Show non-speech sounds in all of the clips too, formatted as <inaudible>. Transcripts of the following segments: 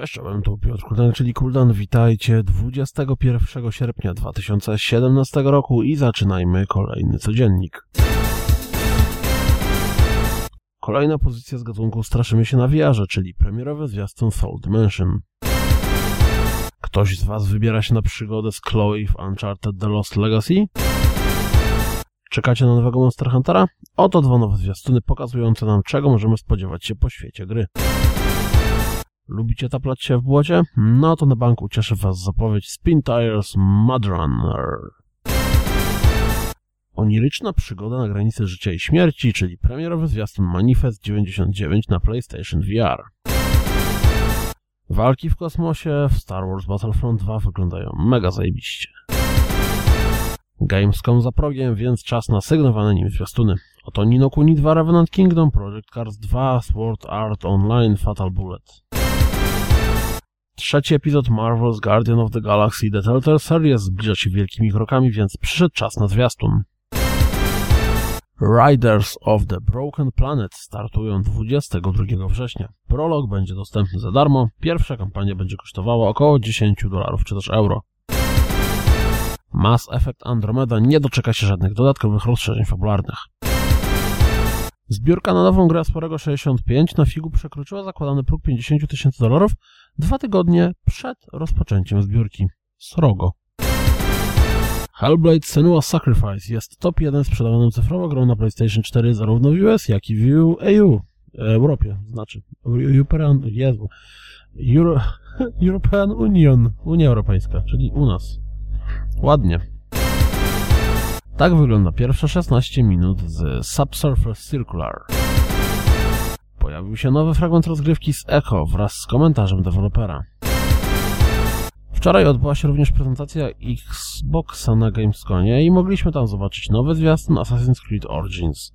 Cześć, czołem, tu Piotr Kuldan, czyli Kuldan. Witajcie 21 sierpnia 2017 roku i zaczynajmy kolejny codziennik. Kolejna pozycja z gatunku Straszymy się na wiarze, czyli premierowy zwiastun Soul Dimension. Ktoś z Was wybiera się na przygodę z Chloe w Uncharted The Lost Legacy? Czekacie na nowego Monster Huntera? Oto dwa nowe zwiastuny pokazujące nam, czego możemy spodziewać się po świecie gry. Lubicie taplać się w błocie? No to na banku cieszy Was zapowiedź Spin Tires Mudrunner. Oniryczna przygoda na granicy życia i śmierci, czyli premierowy zwiastun Manifest 99 na PlayStation VR. Walki w kosmosie w Star Wars Battlefront 2 wyglądają mega zajebiście. Gamescom za progiem, więc czas na sygnowane nim zwiastuny. Oto Nino Kuni 2 Revenant Kingdom, Project Cars 2, Sword Art Online, Fatal Bullet. Trzeci epizod Marvel's Guardian of the Galaxy The Telltale Series zbliża się wielkimi krokami, więc przyszedł czas na zwiastun. Riders of the Broken Planet startują 22 września. Prolog będzie dostępny za darmo, pierwsza kampania będzie kosztowała około 10 dolarów czy też euro. Mass Effect Andromeda nie doczeka się żadnych dodatkowych rozszerzeń fabularnych. Zbiórka na nową grę Sporego 65 na figu przekroczyła zakładany próg 50 tysięcy dolarów dwa tygodnie przed rozpoczęciem zbiórki. Srogo. Hellblade Senua's Sacrifice jest top 1 sprzedawaną cyfrowo grą na PlayStation 4 zarówno w US, jak i w EU, Europie, znaczy European, Jezu, Euro, <laughs> European Union, Unia Europejska, czyli u nas. Ładnie. Tak wygląda pierwsze 16 minut z Subsurface Circular. Pojawił się nowy fragment rozgrywki z Echo wraz z komentarzem dewelopera. Wczoraj odbyła się również prezentacja Xboxa na Gamesconie i mogliśmy tam zobaczyć nowy zwiastun Assassin's Creed Origins.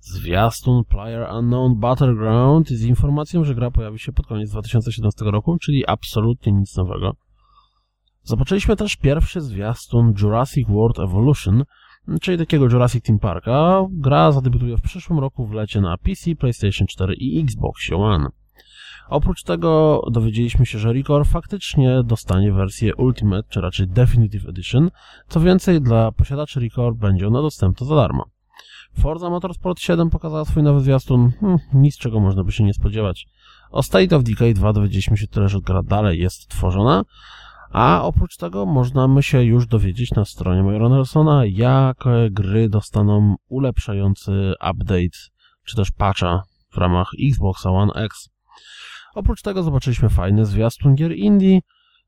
Zwiastun Player Unknown Battleground z informacją, że gra pojawi się pod koniec 2017 roku, czyli absolutnie nic nowego. Zobaczyliśmy też pierwszy zwiastun Jurassic World Evolution, czyli takiego Jurassic Team Parka. Gra zadebiutuje w przyszłym roku w lecie na PC, PlayStation 4 i Xbox One. Oprócz tego dowiedzieliśmy się, że Record faktycznie dostanie wersję Ultimate, czy raczej Definitive Edition. Co więcej, dla posiadaczy Record będzie ona dostępna za darmo. Forza Motorsport 7 pokazała swój nowy zwiastun, hmm, nic czego można by się nie spodziewać. O State of Decay 2 dowiedzieliśmy się tyle, że gra dalej jest tworzona, a oprócz tego można się już dowiedzieć na stronie Majora Nelsona, jakie gry dostaną ulepszający update, czy też patcha w ramach Xboxa One X. Oprócz tego zobaczyliśmy fajny zwiastun gier indie,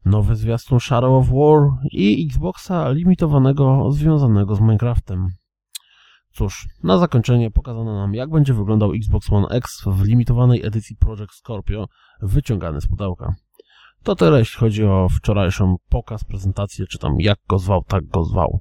nowy zwiastun Shadow of War i Xboxa limitowanego związanego z Minecraftem. Cóż, na zakończenie pokazano nam jak będzie wyglądał Xbox One X w limitowanej edycji Project Scorpio wyciągany z pudełka. To tyle, jeśli chodzi o wczorajszą pokaz, prezentację, czy tam jak go zwał, tak go zwał.